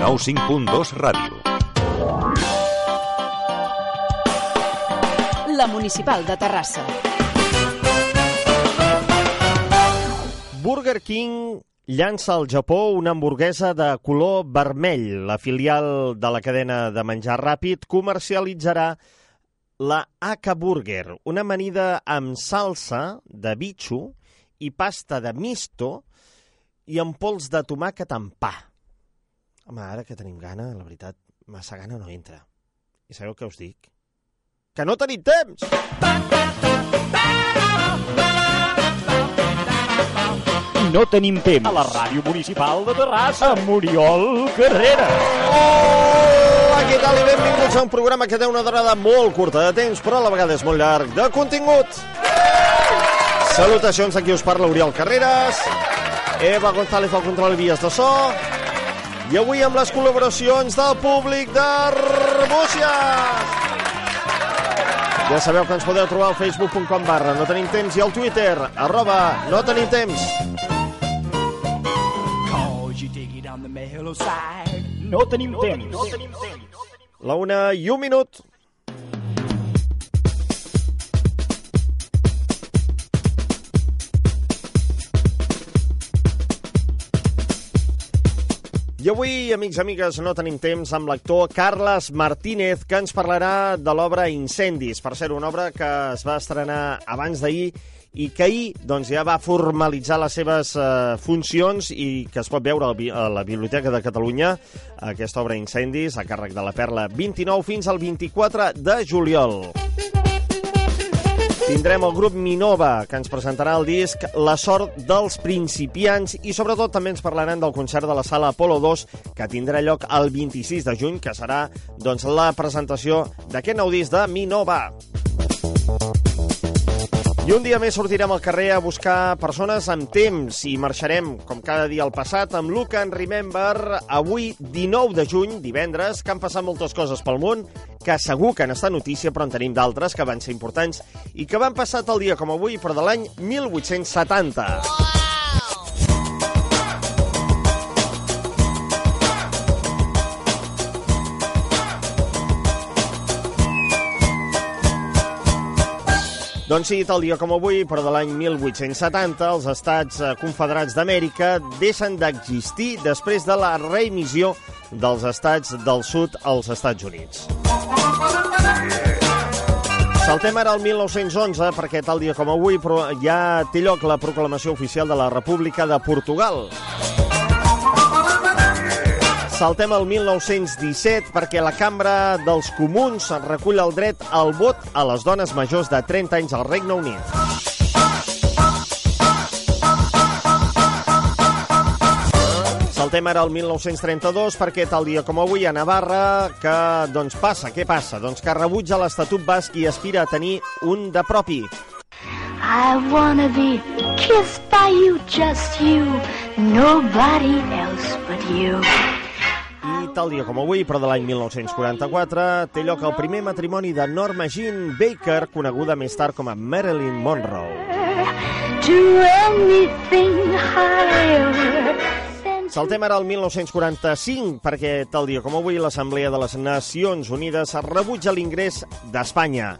95.2 Ràdio. La Municipal de Terrassa. Burger King llança al Japó una hamburguesa de color vermell. La filial de la cadena de menjar ràpid comercialitzarà la Aka Burger, una amanida amb salsa de bitxo i pasta de misto i amb pols de tomàquet amb pa. Home, ara que tenim gana, la veritat, massa gana no entra. I sabeu què us dic? Que no tenim temps! No tenim temps. A la ràdio municipal de Terrassa. Amb Oriol Carrera. Hola, què tal i benvinguts a un programa que té una durada molt curta de temps, però a la vegada és molt llarg de contingut. Salutacions a qui us parla, Oriol Carreras, Eva González al control i vies de so, i avui amb les col·laboracions del públic d'Arbúcies. Ja sabeu que ens podeu trobar al facebook.com barra no tenim temps i al twitter arroba no tenim temps. No tenim temps. La una i un minut. Avui, amics i amigues, no tenim temps amb l'actor Carles Martínez, que ens parlarà de l'obra Incendis. Per ser una obra que es va estrenar abans d'ahir i que ahir doncs, ja va formalitzar les seves eh, funcions i que es pot veure a la Biblioteca de Catalunya, aquesta obra Incendis, a càrrec de la Perla 29 fins al 24 de juliol. Tindrem el grup Minova, que ens presentarà el disc La sort dels principiants i sobretot també ens parlaran del concert de la sala Apolo 2 que tindrà lloc el 26 de juny, que serà doncs, la presentació d'aquest nou disc de Minova. I un dia més sortirem al carrer a buscar persones amb temps i marxarem, com cada dia al passat, amb Look and Remember, avui 19 de juny, divendres, que han passat moltes coses pel món, que segur que han estat notícia, però en tenim d'altres que van ser importants i que van passar el dia com avui, però de l'any 1870. Doncs sí, tal dia com avui, però de l'any 1870, els estats eh, confederats d'Amèrica deixen d'existir després de la reemissió dels estats del sud als Estats Units. Saltem ara al 1911, perquè tal dia com avui però ja té lloc la proclamació oficial de la República de Portugal. Saltem al 1917 perquè la Cambra dels Comuns recull el dret al vot a les dones majors de 30 anys al Regne Unit. Saltem ara al 1932 perquè tal dia com avui a Navarra que, doncs passa, què passa? Doncs que rebutja l'Estatut Basc i aspira a tenir un de propi. I wanna be kissed by you, just you, nobody else but you. Tal dia com avui, però de l'any 1944, té lloc el primer matrimoni de Norma Jean Baker, coneguda més tard com a Marilyn Monroe. To anything higher Saltem ara al 1945, perquè tal dia com avui l'Assemblea de les Nacions Unides rebutja l'ingrés d'Espanya.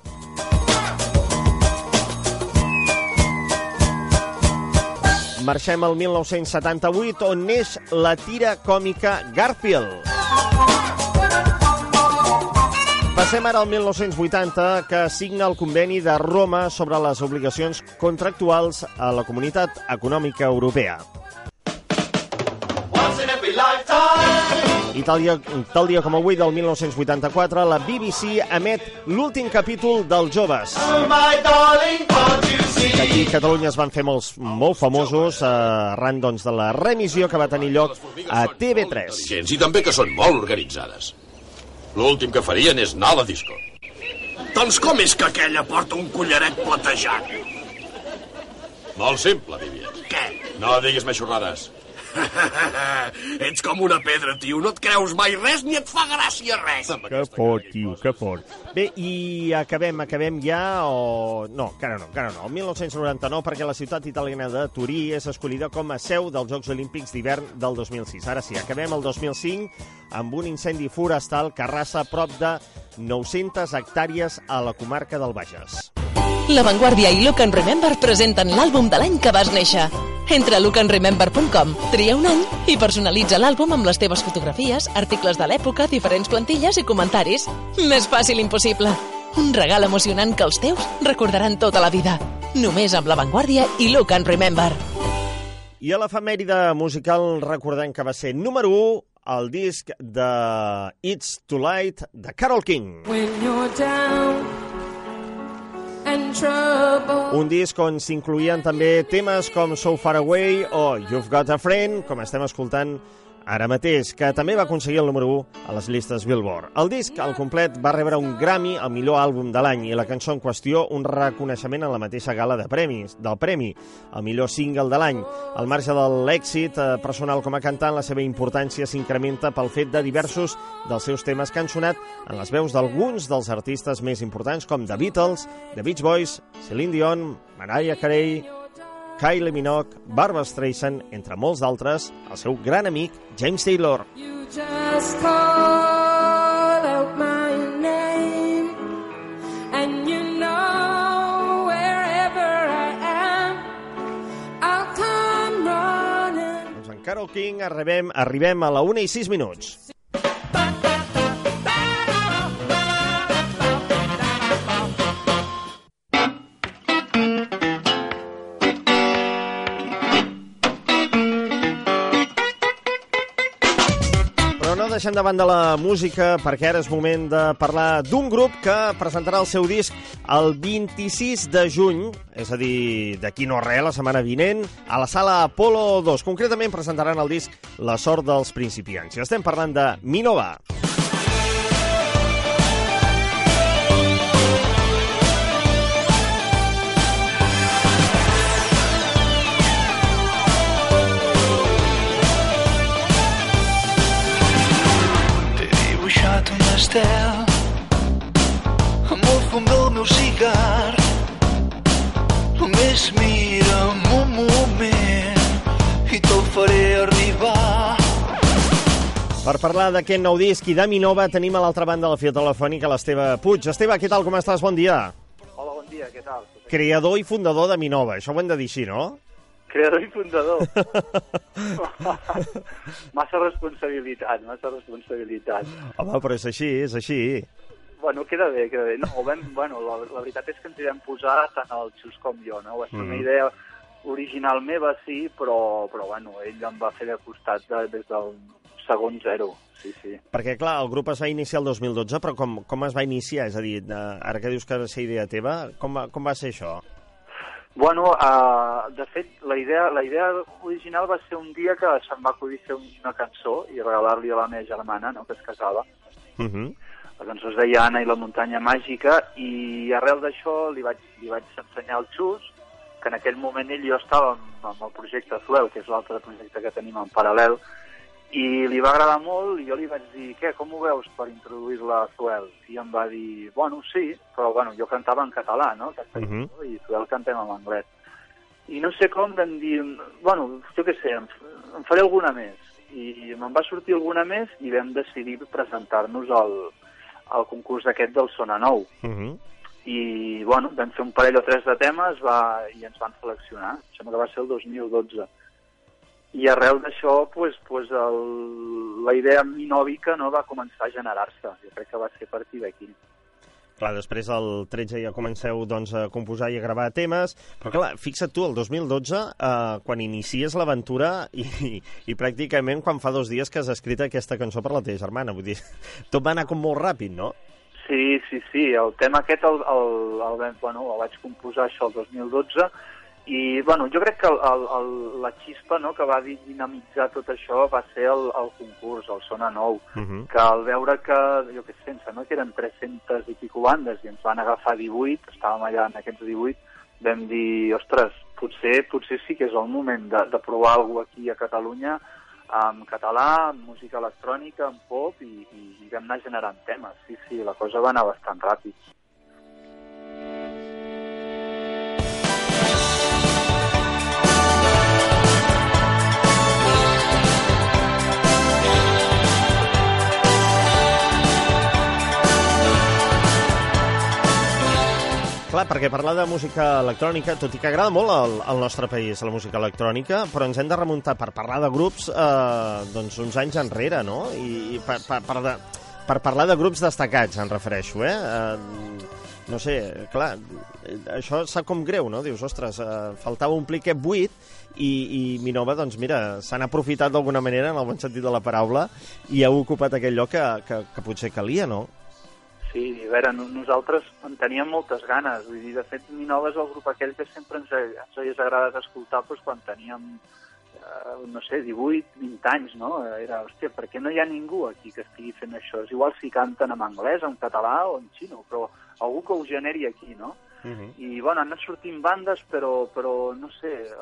Marxem al 1978, on neix la tira còmica Garfield. Passem ara al 1980, que signa el conveni de Roma sobre les obligacions contractuals a la Comunitat Econòmica Europea. Once in every lifetime. I tal dia, tal dia com avui, del 1984, la BBC emet l'últim capítol dels joves. Que aquí a Catalunya es van fer molts, molt famosos eh, arran doncs, de la remissió que va tenir lloc a TV3. Gens, I també que són molt organitzades. L'últim que farien és anar a la disco. Doncs com és que aquella porta un collaret platejat? Molt simple, Vivian. Què? No diguis més xorrades. Ets com una pedra, tio. No et creus mai res ni et fa gràcia res. Que fort, tio, que fort. Bé, i acabem, acabem ja o... No, encara no, encara no. El 1999, perquè la ciutat italiana de Turí és escollida com a seu dels Jocs Olímpics d'hivern del 2006. Ara sí, acabem el 2005 amb un incendi forestal que arrasa prop de 900 hectàrees a la comarca del Bages. La Vanguardia i Look and Remember presenten l'àlbum de l'any que vas néixer. Entra a lookandremember.com, tria un any i personalitza l'àlbum amb les teves fotografies, articles de l'època, diferents plantilles i comentaris. Més fàcil impossible. Un regal emocionant que els teus recordaran tota la vida. Només amb La Vanguardia i Look and Remember. I a l'efemèride musical recordem que va ser número 1 el disc de It's Too Late de Carol King. When you're down. Un disc on s'incluïen també temes com So Far Away o You've Got a Friend, com estem escoltant ara mateix, que també va aconseguir el número 1 a les llistes Billboard. El disc, al complet, va rebre un Grammy al millor àlbum de l'any i la cançó en qüestió un reconeixement en la mateixa gala de premis, del premi, el millor single de l'any. Al marge de l'èxit eh, personal com a cantant, la seva importància s'incrementa pel fet de diversos dels seus temes que han sonat en les veus d'alguns dels artistes més importants com The Beatles, The Beach Boys, Celine Dion, Mariah Carey, Kylie Minogue, Barbara Streisand, entre molts d'altres, el seu gran amic James Taylor. You just call out my name, and you know wherever I am, I'll come running. Doncs en Carol King arribem, arribem a la 1 i 6 minuts. No deixem de la música, perquè ara és moment de parlar d'un grup que presentarà el seu disc el 26 de juny, és a dir, d'aquí no res, la setmana vinent, a la sala Apolo 2. Concretament presentaran el disc La sort dels principiants. I estem parlant de Minova. T'he parlar d'aquest nou disc i de Minova tenim a l'altra banda de la fila telefònica l'Esteve Puig. Esteve, què tal, com estàs? Bon dia. Hola, bon dia, què tal? Creador i fundador de Minova, això ho hem de dir així, no? Creador i fundador. massa responsabilitat, massa responsabilitat. Home, però és així, és així. Bueno, queda bé, queda bé. No, vam, bueno, la, la veritat és que ens hi vam posar tant el Xus com jo, no? Va ser una Mhm. idea original meva, sí, però, però bueno, ell em va fer de costat de, des del segon zero, sí, sí. Perquè, clar, el grup es va iniciar el 2012, però com, com es va iniciar? És a dir, eh, ara que dius que va ser idea teva, com va, com va ser això? Bueno, uh, de fet, la idea, la idea original va ser un dia que se'm va acudir fer una cançó i regalar-li a la meva germana, no?, que es casava. Uh -huh. La cançó es deia Anna i la muntanya màgica i arrel d'això li vaig, li vaig ensenyar al Xus que en aquell moment ell i jo estàvem amb el projecte Zuel, que és l'altre projecte que tenim en paral·lel, i li va agradar molt i jo li vaig dir, què, com ho veus per introduir-la a Zuel? I em va dir, bueno, sí, però bueno, jo cantava en català, no? Uh -huh. cançó, I Zuel cantem en anglès. I no sé com vam dir, bueno, jo què sé, en, en faré alguna més. I me'n va sortir alguna més i vam decidir presentar-nos al, al concurs aquest del Sona Nou. Uh -huh. I, bueno, vam fer un parell o tres de temes va, i ens van seleccionar. Em sembla que va ser el 2012. I arrel d'això, pues, pues el, la idea minòvica no, va començar a generar-se. Jo crec que va ser a partir d'aquí. Clar, després el 13 ja comenceu doncs, a composar i a gravar temes, però clar, fixa't tu, el 2012, eh, quan inicies l'aventura i, i, i pràcticament quan fa dos dies que has escrit aquesta cançó per la teva germana, vull dir, tot va anar com molt ràpid, no? Sí, sí, sí. El tema aquest el, el, el, el, bueno, el vaig composar això el 2012 i bueno, jo crec que el, el, el, la xispa no, que va dinamitzar tot això va ser el, el concurs, el Sona Nou, Uh -huh. que al veure que, jo què sé, sembla que eren 300 i pico bandes i ens van agafar 18, estàvem allà en aquests 18, vam dir, ostres, potser, potser sí que és el moment de, de provar alguna aquí a Catalunya en català, en música electrònica, en pop, i, i, i vam anar generant temes. Sí, sí, la cosa va anar bastant ràpid. Clar, perquè parlar de música electrònica, tot i que agrada molt al, al nostre país la música electrònica, però ens hem de remuntar per parlar de grups eh, doncs uns anys enrere, no? I, i per, per, per, de, per parlar de grups destacats, em refereixo, eh? eh no sé, clar, això sap com greu, no? Dius, ostres, eh, faltava omplir aquest buit i, i Minova, doncs mira, s'han aprofitat d'alguna manera, en el bon sentit de la paraula, i ha ocupat aquell lloc que, que, que potser calia, no? Sí, a veure, no- nosaltres en teníem moltes ganes. Vull dir, de fet, Minova és el grup aquell que sempre ens, ens hagués agradat escoltar doncs, quan teníem, eh, no sé, 18, 20 anys, no? Era, hòstia, per què no hi ha ningú aquí que estigui fent això? És igual si canten en anglès, en català o en xino, però algú que ho generi aquí, no? Uh -huh. I, bueno, han anat sortint bandes, però, però no sé, eh,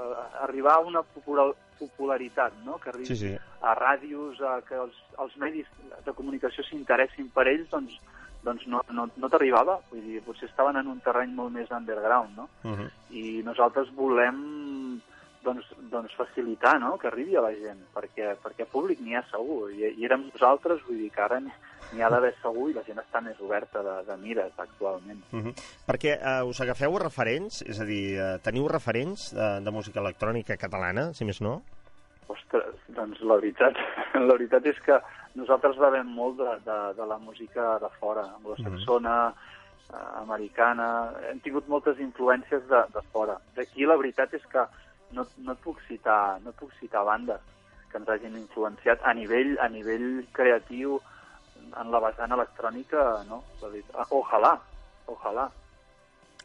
arribar a una popular, popularitat, no?, que arribi Sí, sí. a ràdios, a que els, els medis de comunicació s'interessin per ells, doncs, doncs no, no, no t'arribava. Vull dir, potser estaven en un terreny molt més underground, no? Uh -huh. I nosaltres volem doncs, doncs facilitar no? que arribi a la gent, perquè, perquè públic n'hi ha segur, i, i érem nosaltres, vull dir que ara n'hi ha d'haver segur i la gent està més oberta de, de mires actualment. Uh -huh. Perquè uh, us agafeu referents, és a dir, uh, teniu referents de, de música electrònica catalana, si més no? Ostres, doncs la veritat, la veritat és que nosaltres bevem molt de, de, de la música de fora, anglosaxona, eh, americana, hem tingut moltes influències de, de fora. D'aquí la veritat és que no, no, et puc citar, no et puc citar bandes que ens hagin influenciat a nivell, a nivell creatiu, en la vessant electrònica, no? Ah, Ojalà, ojalà.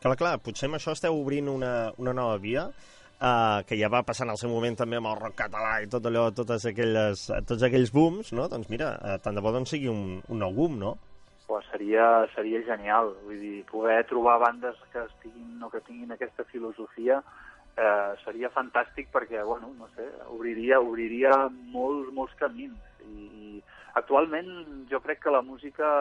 Clar, clar, potser amb això esteu obrint una, una nova via, uh, que ja va passar en el seu moment també amb el rock català i tot allò, totes aquelles, tots aquells booms, no? Doncs mira, uh, tant de bo doncs sigui un, un nou boom, no? pues seria, seria genial. Vull dir, poder trobar bandes que estiguin o que tinguin aquesta filosofia eh, seria fantàstic perquè, bueno, no sé, obriria, obriria molts, molts camins. I, I actualment jo crec que la música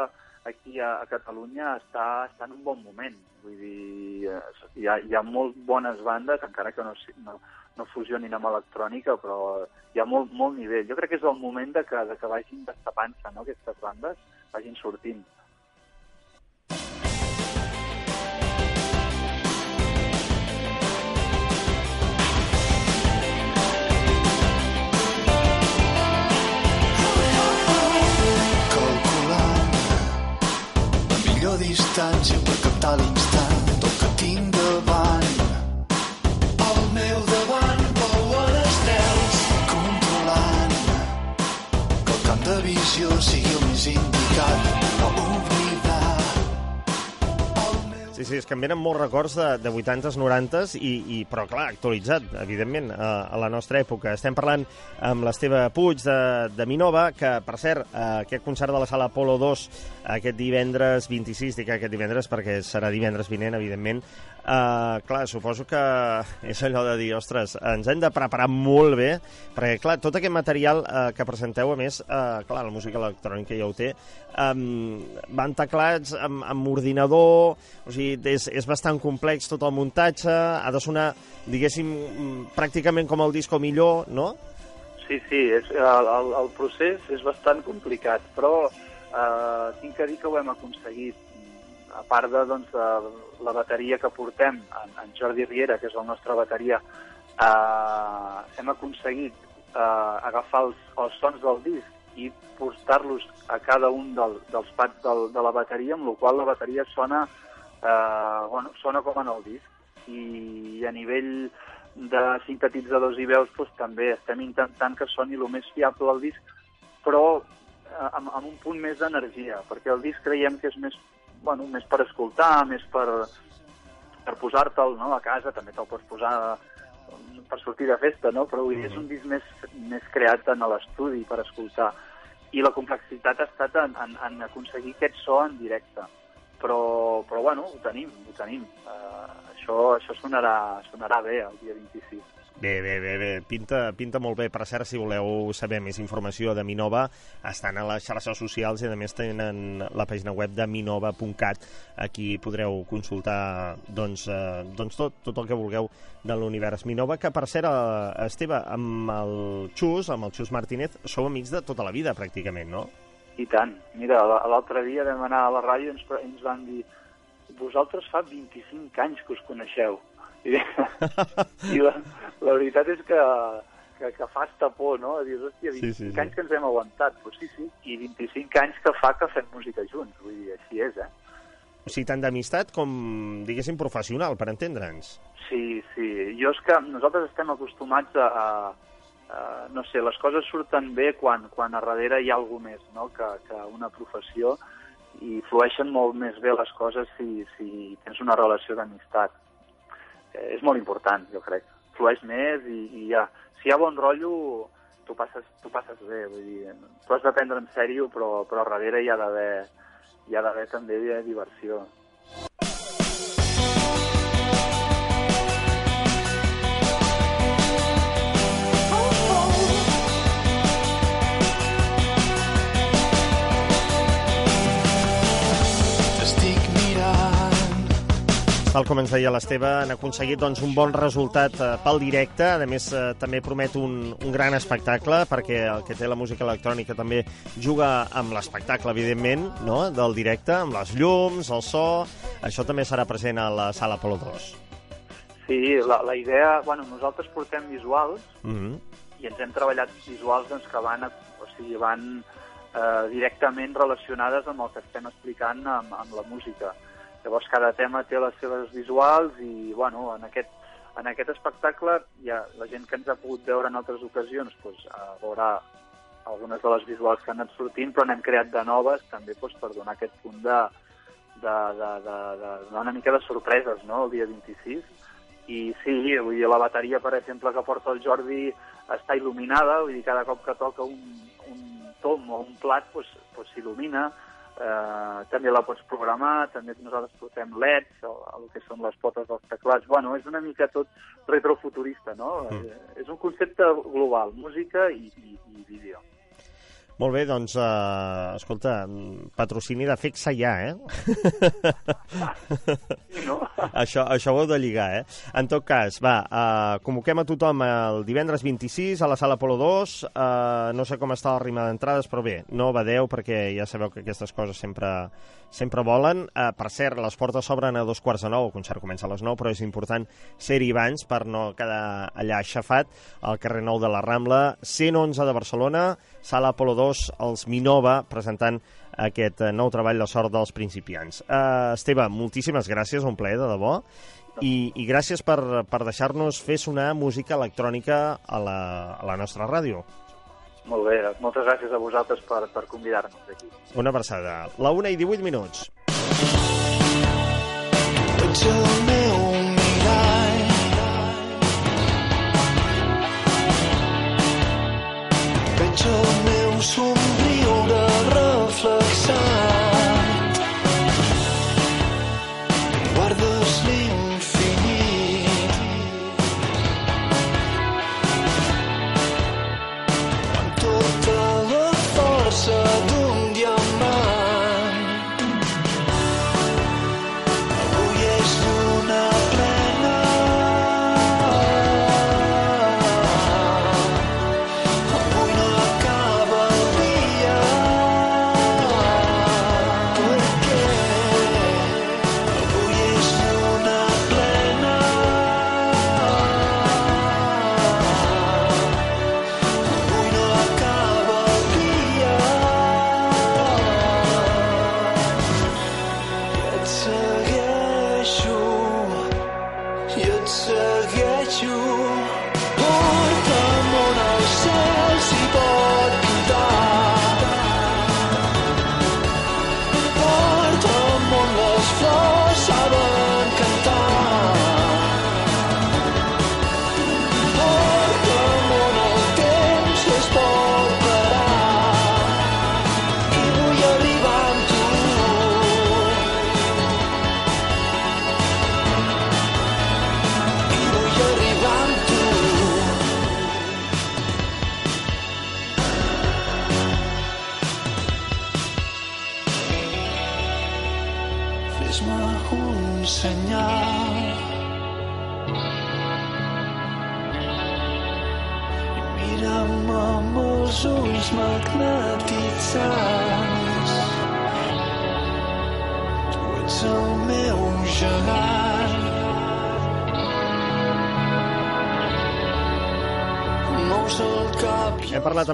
aquí a, a Catalunya està, està en un bon moment. Vull dir, eh, hi ha, hi ha molt bones bandes, encara que no, no, no fusionin amb electrònica, però hi ha molt, molt nivell. Jo crec que és el moment de que, de que vagin destapant-se, no?, aquestes bandes, vagin sortint. La millor distància per captar l'instant del que tinc davant. Al meu davant volen estels controlant que el camp de visió sigui el més indicat Sí, és que em venen molts records de, de 80s, 90s, i, i, però clar, actualitzat, evidentment, a, a la nostra època. Estem parlant amb l'Esteve Puig de, de Minova, que, per cert, eh, aquest concert de la Sala Apolo 2, aquest divendres 26, dic aquest divendres perquè serà divendres vinent, evidentment, eh, clar, suposo que és allò de dir, ostres, ens hem de preparar molt bé, perquè, clar, tot aquest material eh, que presenteu, a més, eh, clar, la música electrònica ja ho té, um, van teclats amb, amb ordinador, o sigui, és, és bastant complex tot el muntatge, ha de sonar, diguéssim, pràcticament com el disco millor, no? Sí, sí, és, el, el, el procés és bastant complicat, però eh, tinc que dir que ho hem aconseguit. A part de, doncs, de la bateria que portem, en, en Jordi Riera, que és el nostre bateria, eh, hem aconseguit eh, agafar els, els sons del disc i portar-los a cada un del, dels pads del, de la bateria, amb la qual la bateria sona, eh, bueno, sona com en el disc. I a nivell de sintetitzadors i veus doncs, també estem intentant que soni el més fiable el disc, però eh, amb, amb un punt més d'energia, perquè el disc creiem que és més, bueno, més per escoltar, més per, per posar-te'l no, a casa, també te'l pots posar mm, per sortir de festa, no? però vull dir, és un disc més, més creat en l'estudi per escoltar. I la complexitat ha estat en, en, en aconseguir aquest so en directe. Però, però bueno, ho tenim, ho tenim. Uh, això, això sonarà, sonarà bé el dia 26. Bé, bé, bé, bé. Pinta, pinta molt bé. Per cert, si voleu saber més informació de Minova, estan a les xarxes socials i a més tenen la pàgina web de minova.cat. Aquí podreu consultar doncs, eh, doncs tot, tot el que vulgueu de l'univers Minova, que per cert, eh, Esteve, amb el Xus, amb el Xus Martínez, sou amics de tota la vida, pràcticament, no? I tant. Mira, l'altre dia vam anar a la ràdio i ens, ens van dir vosaltres fa 25 anys que us coneixeu. I, i la, la veritat és que, que, que fa estapor, no? Dius, hòstia, 25 Sí, sí, sí. anys que ens hem aguantat. Pues sí, sí, i 25 anys que fa que fem música junts. Vull dir, així és, eh? O sigui, tant d'amistat com, diguéssim, professional, per entendre'ns. Sí, sí. Jo és que nosaltres estem acostumats a, a, a no sé, les coses surten bé quan, quan a darrere hi ha alguna més no? que, que una professió i flueixen molt més bé les coses si, si tens una relació d'amistat. Eh, és molt important, jo crec. Flueix més i, i ja, si hi ha bon rotllo, tu passes, tu passes bé, vull dir, tu has de prendre en sèrio, però, però darrere hi ha d'haver hi ha d'haver diversió. Tal com ens deia l'Esteve, han aconseguit doncs, un bon resultat eh, pel directe. A més, eh, també promet un, un gran espectacle, perquè el que té la música electrònica també juga amb l'espectacle, evidentment, no? del directe, amb les llums, el so... Això també serà present a la sala Apolo 2. Sí, la, la idea... Bueno, nosaltres portem visuals Mm -hmm. i ens hem treballat visuals doncs, que van, o sigui, van eh, directament relacionades amb el que estem explicant amb, amb la música. Llavors, cada tema té les seves visuals i, bueno, en aquest, en aquest espectacle ja, la gent que ens ha pogut veure en altres ocasions doncs, veurà algunes de les visuals que han anat sortint, però n'hem creat de noves també doncs, per donar aquest punt de, de, de, de, de, de una mica de sorpreses no? el dia 26 i sí, vull dir, la bateria, per exemple, que porta el Jordi està il·luminada, vull dir, cada cop que toca un, un tom o un plat doncs, doncs s'il·lumina, eh, també la pots programar, també nosaltres portem LEDs, el, el que són les potes dels teclats, bueno, és una mica tot retrofuturista, no? Mm. És un concepte global, música i, i, i vídeo. Molt bé, doncs, uh, escolta, mm, patrocini de Fexa ja, eh? Sí, no? això, això ho heu de lligar, eh? En tot cas, va, uh, convoquem a tothom el divendres 26 a la sala Polo 2. Uh, no sé com està la rima d'entrades, però bé, no badeu perquè ja sabeu que aquestes coses sempre, sempre volen. Uh, per cert, les portes s'obren a dos quarts de nou, el concert comença a les nou, però és important ser-hi abans per no quedar allà aixafat al carrer Nou de la Rambla, 111 de Barcelona, sala Polo 2, els Minova, presentant aquest eh, nou treball, La sort dels principiants. Uh, Esteve, moltíssimes gràcies, un plaer, de debò, i, i gràcies per, per deixar-nos fer sonar música electrònica a la, a la nostra ràdio. Molt bé, moltes gràcies a vosaltres per, per convidar-nos aquí. Una abraçada. La 1 i 18 minuts. Ets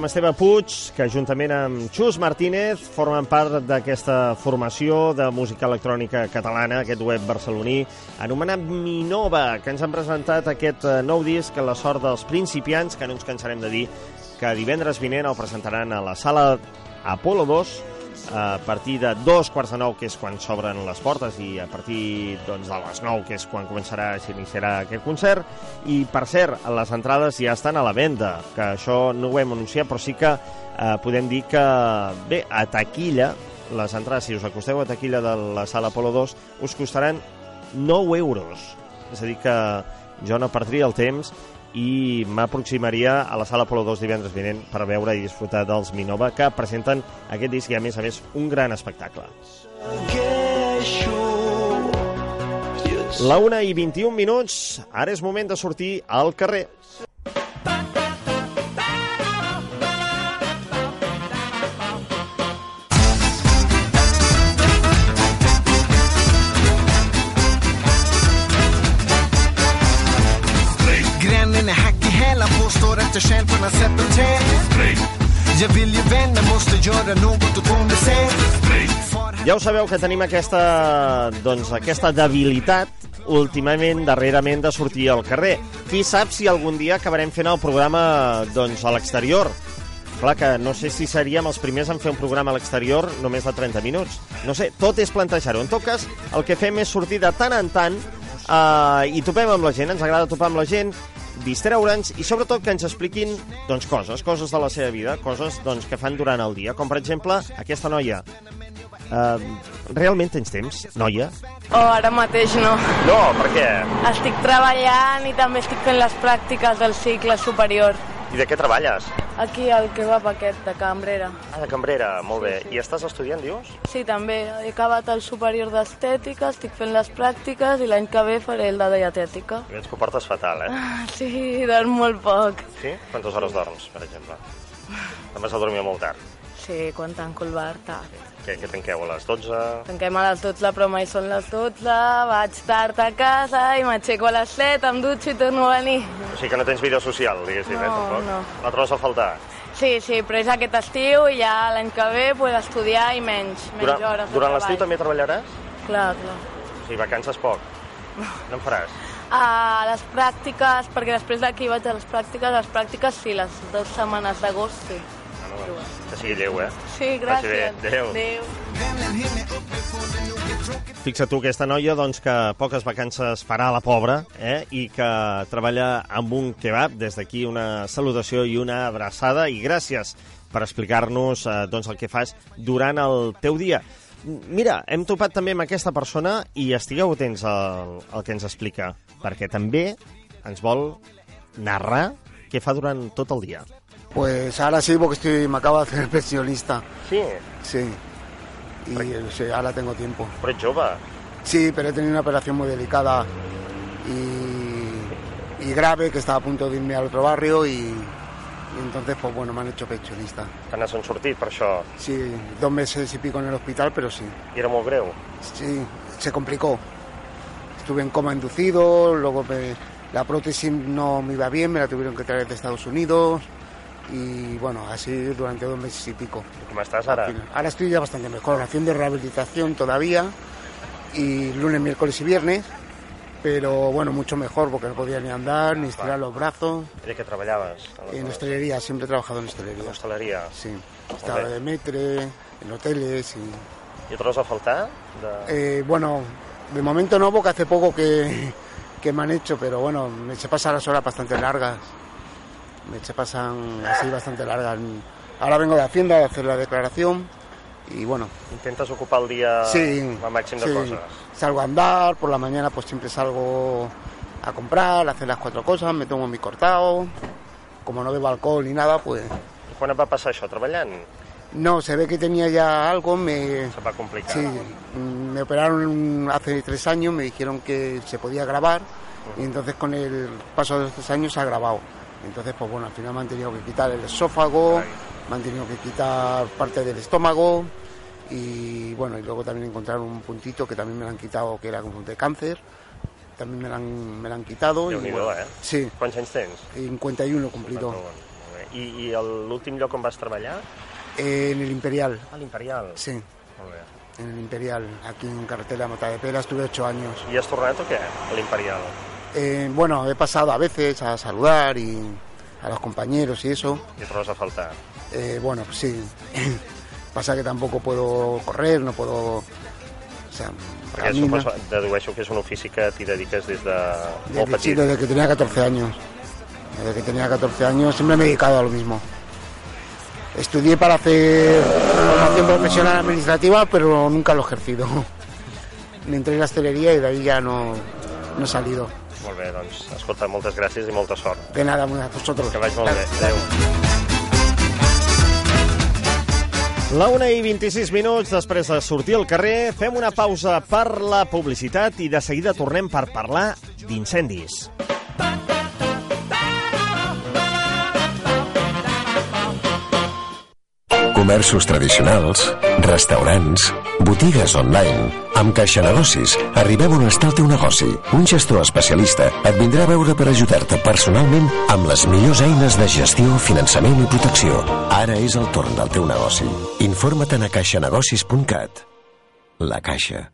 Esteve Puig, que juntament amb Xus Martínez formen part d'aquesta formació de música electrònica catalana, aquest web barceloní, anomenat Minova, que ens han presentat aquest eh, nou disc, La sort dels principiants, que no ens cansarem de dir que divendres vinent el presentaran a la sala Apolo 2, a partir de dos quarts de nou, que és quan s'obren les portes, i a partir doncs, de les nou, que és quan començarà, s'iniciarà aquest concert. I, per cert, les entrades ja estan a la venda, que això no ho hem anunciat, però sí que eh, podem dir que, bé, a taquilla, les entrades, si us acosteu a taquilla de la sala Apolo 2, us costaran 9 euros. És a dir que jo no perdria el temps i m'aproximaria a la sala Apolo 2 divendres vinent per veure i disfrutar dels Minova que presenten aquest disc i a més a més un gran espectacle. La 1 i 21 minuts, ara és moment de sortir al carrer. Grannen är hack i hälen, påstår att jag själv kunnat sätta tänd. Jag vill ju vänner, måste göra något åt hon ser. Ja ho sabeu que tenim aquesta, doncs, aquesta debilitat últimament, darrerament, de sortir al carrer. Qui sap si algun dia acabarem fent el programa doncs, a l'exterior. Clar que no sé si seríem els primers en fer un programa a l'exterior només de 30 minuts. No sé, tot és plantejar-ho. En tot cas, el que fem és sortir de tant en tant eh, i topem amb la gent, ens agrada topar amb la gent, distreure'ns i sobretot que ens expliquin doncs, coses, coses de la seva vida, coses doncs, que fan durant el dia, com per exemple aquesta noia. Uh, realment tens temps, noia? Oh, ara mateix no. No, per què? Estic treballant i també estic fent les pràctiques del cicle superior. I de què treballes? Aquí al kebab aquest de Cambrera. Ah, de cambrera, molt bé. I estàs estudiant, dius? Sí, també. He acabat el superior d'estètica, estic fent les pràctiques i l'any que ve faré el de dietètica. Veig que ho portes fatal, eh? Ah, Sí, dorm molt poc. Sí? Quantes hores dorms, per exemple? Te'n vas a dormir molt tard. Sí, quan tanco el bar, tard. Què, què tanqueu, a les 12? Tanquem a les 12, però mai són les 12, vaig tard a casa i m'aixeco a les 7, em dutxo i torno a venir. O sigui que no tens vida social, diguéssim, eh, No, tampoc? no. La trobes a faltar? Sí, sí, però és aquest estiu i ja l'any que ve pues, estudiar i menys, menys Durant, hores durant l'estiu també treballaràs? Clar, clar. O sigui, vacances poc. No en faràs? A les pràctiques, perquè després d'aquí vaig a les pràctiques, les pràctiques sí, les dues setmanes d'agost sí. Que sigui lleu, eh? Sí, gràcies. Adéu. Adéu. Fixa't tu, aquesta noia, doncs, que poques vacances farà la pobra, eh? i que treballa amb un kebab. Des d'aquí una salutació i una abraçada, i gràcies per explicar-nos eh, doncs, el que fas durant el teu dia. Mira, hem topat també amb aquesta persona i estigueu atents al, al que ens explica, perquè també ens vol narrar què fa durant tot el dia. Pues ahora sí, porque estoy, me acabo de hacer pensionista. Sí. Sí. Y sí, ahora tengo tiempo. Jove. Sí, pero he tenido una operación muy delicada y, y grave, que estaba a punto de irme al otro barrio y, y entonces, pues bueno, me han hecho pensionista. Te n'has sortit per això? Sí, dos meses y pico en el hospital, pero sí. I era greu? Sí, se complicó. Estuve en coma inducido, luego me- la prótesis no me iba bien, me la tuvieron que traer de Estados Unidos y bueno, así durante dos meses y pico. Com estàs ara? Ahora estoy ya bastante mejor, haciendo rehabilitación todavía y lunes, miércoles y viernes, pero bueno, mucho mejor porque no podía ni andar, ni estirar los brazos. De què treballaves? En hostelería, siempre he trabajado en hostelería. En hosteleria? Sí, estaba de metre, en hoteles y... Et trobes a faltar? De... Eh, bueno, de momento no, porque hace poco que, que me han hecho, pero bueno, me se pasan las horas bastante largas. Me se pasan así bastante largas. Ahora vengo de Hacienda a hacer la declaración y bueno. Intentes ocupar el dia Sí, màxim de sí. coses. Salgo a andar, por la mañana pues siempre salgo a comprar, a hacer las cuatro cosas, me tomo mi cortado. Como no bebo alcohol ni nada, pues et va passar això, treballant? No, se ve que tenía ya algo, me... Se va complicar. Sí, me operaron hace tres años, me dijeron que se podía grabar y entonces con el paso de los tres años se ha grabado. Entonces, pues bueno, al final me han tenido que quitar el esófago, me han tenido que quitar parte del estómago y bueno, y luego también encontraron un puntito que también me lo han quitado, que era como de cáncer, también me lo han, me lo han quitado. y Déu-n'hi-do, bueno, eh? Sí, Quants anys tens? 51 cumplido. Bé. I, i el- l'últim lloc on vas treballar? Eh, en el Imperial. A l'Imperial? Sí. Molt bé. En el Imperial, aquí en carretera Mata de Pera, estuve ocho años. I has tornat o què, a l'Imperial? Eh, bueno, he pasado a veces a saludar y a los compañeros y eso. I trobes a faltar? Eh, bueno, pues sí. Pasa que tampoco puedo correr, no puedo... O sea, Perquè suposo, dedueixo que és un ofici que t'hi dediques des de molt Desde, sí, desde que tenía 14 años. Desde que tenía 14 años siempre me he dedicado a lo mismo. Estudié para hacer formación profesional administrativa, pero nunca lo he ejercido. Me entré en la hostelería y de ahí ya no, no he salido. Molt bé, doncs, escolta, moltes gràcies i molta sort. De nada, a vosotros. Que vaig molt bé. Adéu. La 1 i 26 minuts després de sortir al carrer, fem una pausa per la publicitat i de seguida tornem per parlar d'incendis. Comerços tradicionals, restaurants, botigues online. Amb Caixa Negocis arribem on està el teu negoci. Un gestor especialista et vindrà a veure per ajudar-te personalment amb les millors eines de gestió, finançament i protecció. Ara és el torn del teu negoci. Informa't a caixanegocis.cat. La Caixa.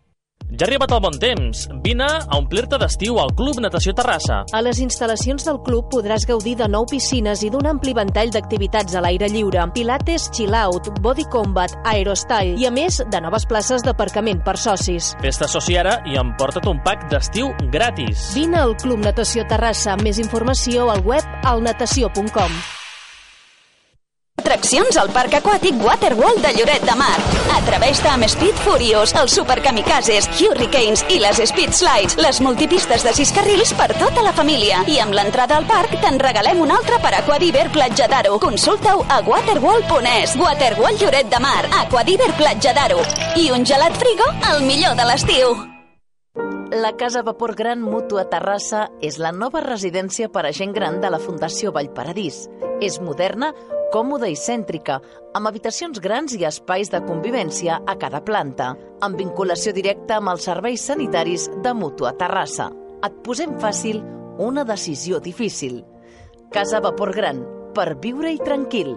Ja ha arribat el bon temps. Vine a omplir-te d'estiu al Club Natació Terrassa. A les instal·lacions del club podràs gaudir de nou piscines i d'un ampli ventall d'activitats a l'aire lliure, pilates, chill-out, body combat, aerostyle i, a més, de noves places d'aparcament per socis. Fes-te soci ara i emporta't un pack d'estiu gratis. Vine al Club Natació Terrassa. Més informació al web alnatació.com. Atraccions al Parc Aquàtic Waterworld de Lloret de Mar. Atreveix-te amb Speed Furious, els Superkamikazes, Hurricanes i les Speed Slides, les multipistes de sis carrils per tota la família. I amb l'entrada al parc te'n regalem un altre per Aquadiver Platja d'Aro. Consulta-ho a waterworld.es. Waterworld Lloret de Mar, Aquadiver Platja d'Aro. I un gelat frigo, el millor de l'estiu. La Casa Vapor Gran Mútua Terrassa és la nova residència per a gent gran de la Fundació Vallparadís. És moderna, còmoda i cèntrica, amb habitacions grans i espais de convivència a cada planta, amb vinculació directa amb els serveis sanitaris de Mútua Terrassa. Et posem fàcil una decisió difícil. Casa Vapor Gran, per viure-hi tranquil.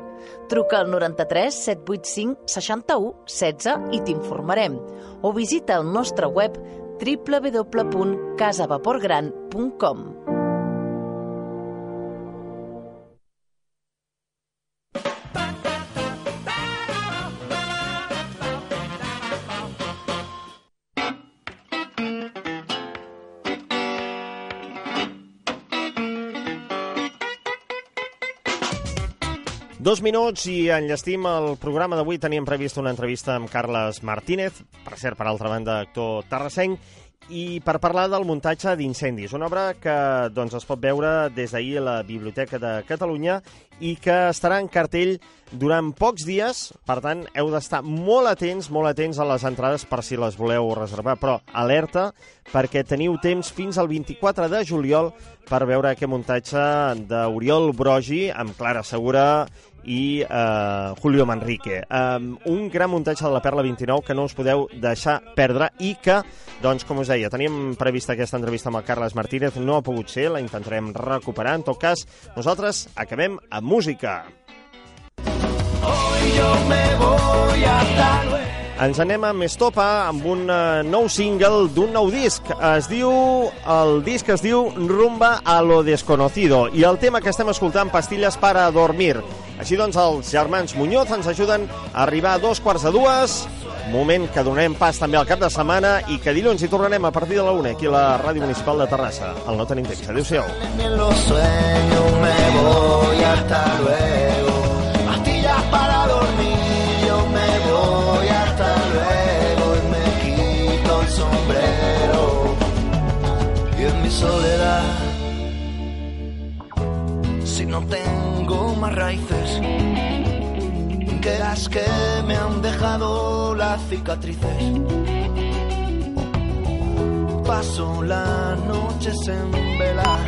Truca al 93 785 61 16 i t'informarem. O visita el nostre web www.casavaporgran.com. Dos minuts i enllestim el programa d'avui. Teníem previst una entrevista amb Carles Martínez, per cert, per altra banda, actor terrassenc, i per parlar del muntatge d'Incendis, una obra que doncs, es pot veure des d'ahir a la Biblioteca de Catalunya i que estarà en cartell durant pocs dies, per tant, heu d'estar molt atents, molt atents a les entrades per si les voleu reservar, però alerta perquè teniu temps fins al 24 de juliol per veure aquest muntatge d'Oriol Brogi amb Clara Segura i eh, Julio Manrique. Um, un gran muntatge de la Perla 29 que no us podeu deixar perdre i que, doncs, com us deia, teníem prevista aquesta entrevista amb el Carles Martínez, no ha pogut ser, la intentarem recuperar. En tot cas, nosaltres acabem amb música. Hoy yo me voy hasta luego. Ens anem amb Estopa amb un uh, nou single d'un nou disc. Es diu, el disc es diu Rumba a lo desconocido i el tema que estem escoltant, Pastilles para dormir. Així doncs, els germans Muñoz ens ajuden a arribar a dos quarts de dues, moment que donarem pas també al cap de setmana i que dilluns hi tornarem a partir de la una aquí a la Ràdio Municipal de Terrassa. El No Tenim Temps. Adéu-siau. Hasta luego. Soledad, si no tengo más raíces que las que me han dejado las cicatrices. Paso la noche en vela